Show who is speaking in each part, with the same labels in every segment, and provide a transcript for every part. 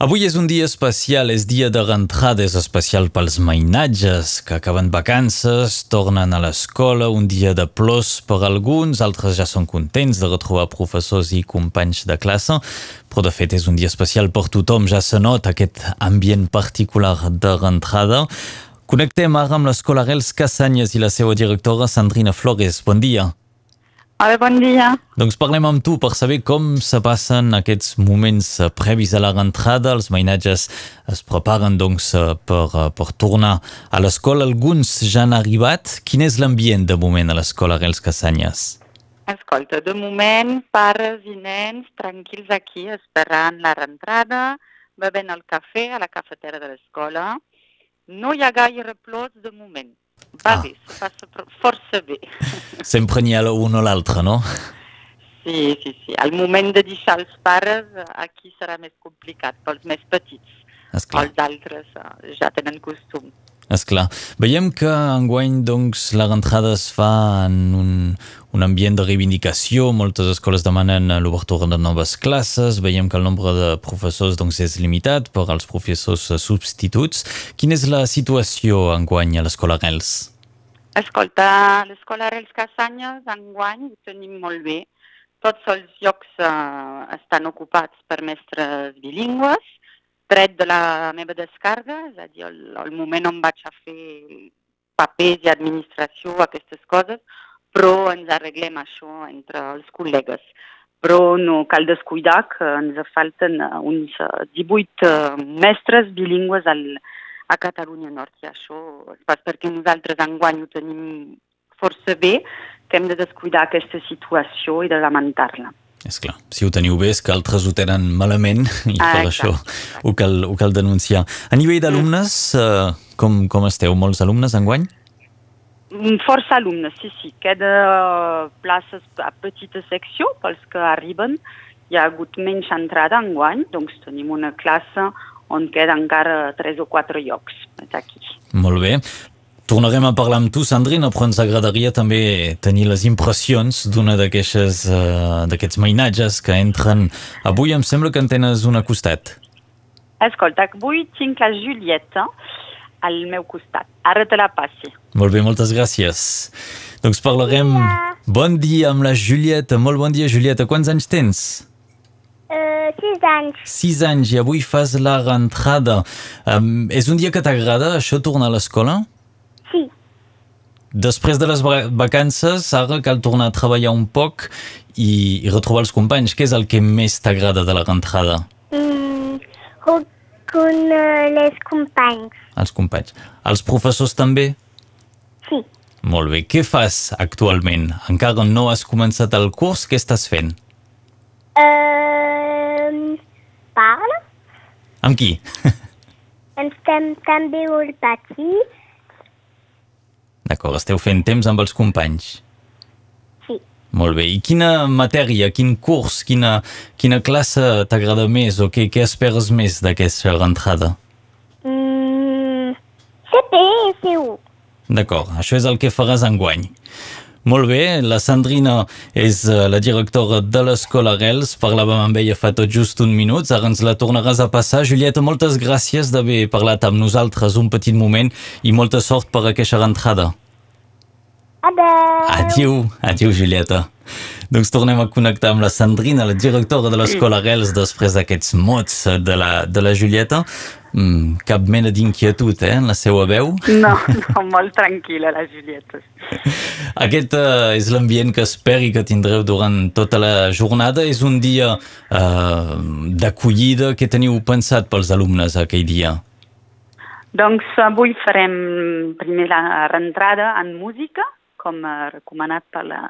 Speaker 1: Avui és un dia especial, és dia de rentrada, és especial pels mainatges que acaben vacances, tornen a l'escola, un dia de plors per alguns, altres ja són contents de retrobar professors i companys de classe, però de fet és un dia especial per tothom, ja se nota aquest ambient particular de rentrada. Connectem ara amb l'Escola Rels Casanyes i la seva directora Sandrina Flores. Bon dia.
Speaker 2: Hola, bon dia.
Speaker 1: Doncs parlem amb tu per saber com se passen aquests moments eh, previs a la rentrada. Els mainatges es preparen doncs eh, per, eh, per tornar a l'escola. Alguns ja han arribat. Quin és l'ambient de moment a l'escola Rels Casanyes?
Speaker 2: Escolta, de moment, pares i nens tranquils aquí esperant la rentrada, bevent el cafè a la cafetera de l'escola. No hi ha gaire plors de moment. Va
Speaker 1: Ah.
Speaker 2: bé, força bé.
Speaker 1: Sempre n'hi ha un o l'altre, no?
Speaker 2: Sí, sí, sí. Al moment de deixar els pares, eh, aquí serà més complicat pels més petits.
Speaker 1: Esclar.
Speaker 2: Els altres eh, ja tenen costum.
Speaker 1: Esclar. Veiem que enguany doncs, la rentrada es fa en un, un ambient de reivindicació, moltes escoles demanen l'obertura de noves classes, veiem que el nombre de professors doncs, és limitat per als professors eh, substituts. Quina és la situació enguany a l'escola Rels?
Speaker 2: Escolta, l'escola Arrels Casanyes enguany ho tenim molt bé. Tots els llocs eh, estan ocupats per mestres bilingües, tret de la meva descarga, és a dir, el, el moment on vaig a fer papers i administració, aquestes coses, però ens arreglem això entre els col·legues. Però no cal descuidar que ens falten eh, uns eh, 18 eh, mestres bilingües al, a Catalunya Nord i això és pas perquè nosaltres enguany ho tenim força bé que hem de descuidar aquesta situació i de lamentar-la.
Speaker 1: És clar, si ho teniu bé és que altres ho tenen malament i
Speaker 2: Ah,
Speaker 1: per
Speaker 2: exacte,
Speaker 1: això ho cal, ho cal denunciar. A nivell d'alumnes, eh, com, com esteu? Molts alumnes enguany?
Speaker 2: Mm, Força alumnes, sí, sí. Queda places a petita secció pels que arriben. Hi ha hagut menys entrada enguany, doncs tenim una classe on queda encara tres o quatre llocs. Aquí.
Speaker 1: Molt bé. Tornarem a parlar amb tu, Sandrina, però ens agradaria també tenir les impressions d'una eh, d'aquests mainatges que entren avui. Em sembla que en tens un costat.
Speaker 2: Escolta, avui tinc la Julieta al meu costat. Ara te la passi.
Speaker 1: Molt bé, moltes gràcies. Doncs parlarem... Bon dia amb la Julieta. Molt bon dia, Julieta. Quants anys tens?
Speaker 3: Sis anys.
Speaker 1: Sis anys i avui fas la rentrada. Um, és un dia que t'agrada, això, tornar a l'escola?
Speaker 3: Sí.
Speaker 1: Després de les va- vacances, ara cal tornar a treballar un poc i, i retrobar els companys. Què és el que més t'agrada de la rentrada?
Speaker 3: Mm, con les companys.
Speaker 1: Els companys. Els professors també?
Speaker 3: Sí.
Speaker 1: Molt bé. Què fas actualment? Encara no has començat el curs, què estàs fent?
Speaker 3: Uh, parla.
Speaker 1: Amb qui?
Speaker 3: Estem també al pati.
Speaker 1: D'acord, esteu fent temps amb els companys.
Speaker 3: Sí.
Speaker 1: Molt bé. I quina matèria, quin curs, quina, quina classe t'agrada més o què, què esperes més d'aquesta rentrada?
Speaker 3: Mm, CP i C1.
Speaker 1: D'acord, això és el que faràs enguany. Molt bé, la Sandrina és eh, la directora de l'Escola Rels, parlàvem amb ella fa tot just un minut, ara ens la tornaràs a passar. Julieta, moltes gràcies d'haver parlat amb nosaltres un petit moment i molta sort per aquesta rentrada.
Speaker 3: Adeu.
Speaker 1: Adiu, adiu Julieta. Doncs tornem a connectar amb la Sandrina, la directora de l'Escola Rels, després d'aquests mots de la, de la Julieta. Mm, cap mena d'inquietud, eh, en la seva veu.
Speaker 2: No, no, molt tranquil·la la Julieta.
Speaker 1: Aquest uh, és l'ambient que esperi que tindreu durant tota la jornada. És un dia uh, d'acollida. Què teniu pensat pels alumnes aquell dia?
Speaker 2: Doncs avui farem primer la rentrada en música, com eh, recomanat per la,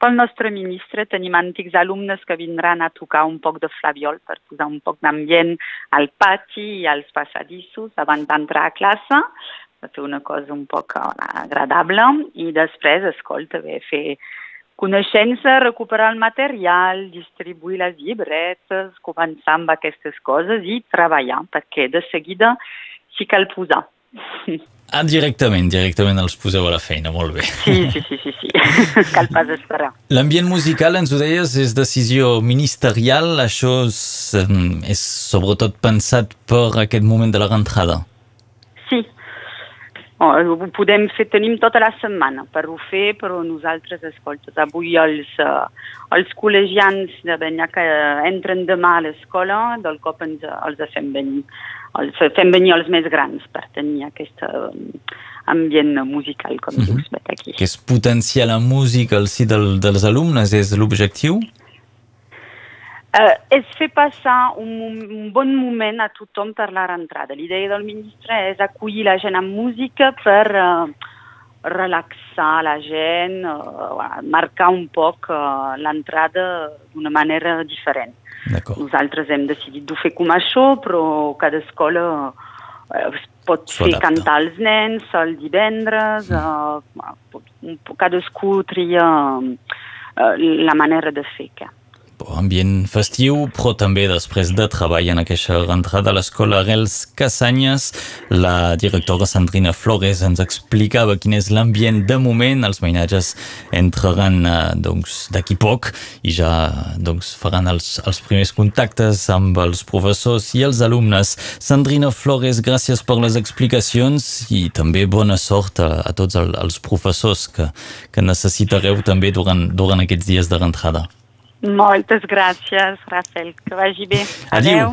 Speaker 2: pel nostre ministre. Tenim antics alumnes que vindran a tocar un poc de flaviol per posar un poc d'ambient al pati i als passadissos abans d'entrar a classe, per fer una cosa un poc eh, agradable i després, escolta, bé, fer coneixença, recuperar el material, distribuir les llibretes, començar amb aquestes coses i treballar, perquè de seguida sí cal posar.
Speaker 1: Ah, directament, directament els poseu a la feina, molt bé.
Speaker 2: Sí, sí, sí, sí, sí. cal pas esperar.
Speaker 1: L'ambient musical, ens ho deies, és decisió ministerial, això és, és sobretot pensat per aquest moment de la rentrada.
Speaker 2: Oh, ho podem fer, tenim tota la setmana per ho fer, però nosaltres, escolta, avui els, uh, els col·legians de Benyà que entren demà a l'escola, del cop ens, els fem venir, els fem venir els més grans per tenir aquest uh, ambient musical, com mm -hmm. dius, aquí.
Speaker 1: Que és potenciar la música al si del, dels alumnes, és l'objectiu?
Speaker 2: Uh, és fer passar un, un bon moment a tothom per la rentrada. L'idea del ministre és acollir la gent amb música per uh, relaxar la gent, uh, marcar un poc uh, l'entrada d'una manera diferent. Nosaltres hem decidit de fer com això, però cada escola uh, pot fer cantar els nens el divendres, uh, cadascú tria uh, la manera de fer que
Speaker 1: ambient festiu, però també després de treball en aquesta rentrada a l'escola Arrels Casanyes. La directora Sandrina Flores ens explicava quin és l'ambient de moment. Els mainatges entraran eh, doncs, d'aquí poc i ja doncs, faran els, els primers contactes amb els professors i els alumnes. Sandrina Flores, gràcies per les explicacions i també bona sort a, a tots el, els professors que, que necessitareu també durant, durant aquests dies de rentrada.
Speaker 2: Moltes gràcies, Rafael. Que vagi bé.
Speaker 1: Adéu. Adéu.